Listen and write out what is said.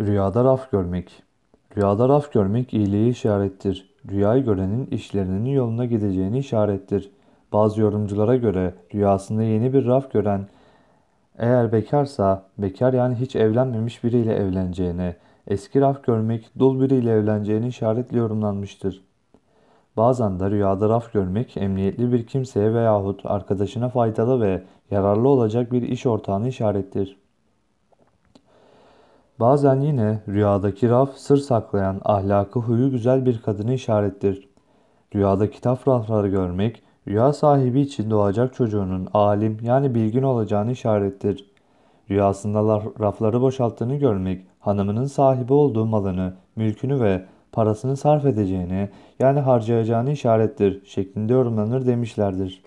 Rüyada raf görmek. Rüyada raf görmek iyiliği işarettir. Rüyayı görenin işlerinin yoluna gideceğini işarettir. Bazı yorumculara göre rüyasında yeni bir raf gören eğer bekarsa bekar yani hiç evlenmemiş biriyle evleneceğini, eski raf görmek dul biriyle evleneceğini işaretle yorumlanmıştır. Bazen de rüyada raf görmek emniyetli bir kimseye veyahut arkadaşına faydalı ve yararlı olacak bir iş ortağını işarettir. Bazen yine rüyadaki raf sır saklayan ahlakı huyu güzel bir kadını işarettir. Rüyada kitap rafları görmek, rüya sahibi için doğacak çocuğunun alim yani bilgin olacağını işarettir. Rüyasında rafları boşalttığını görmek, hanımının sahibi olduğu malını, mülkünü ve parasını sarf edeceğini yani harcayacağını işarettir şeklinde yorumlanır demişlerdir.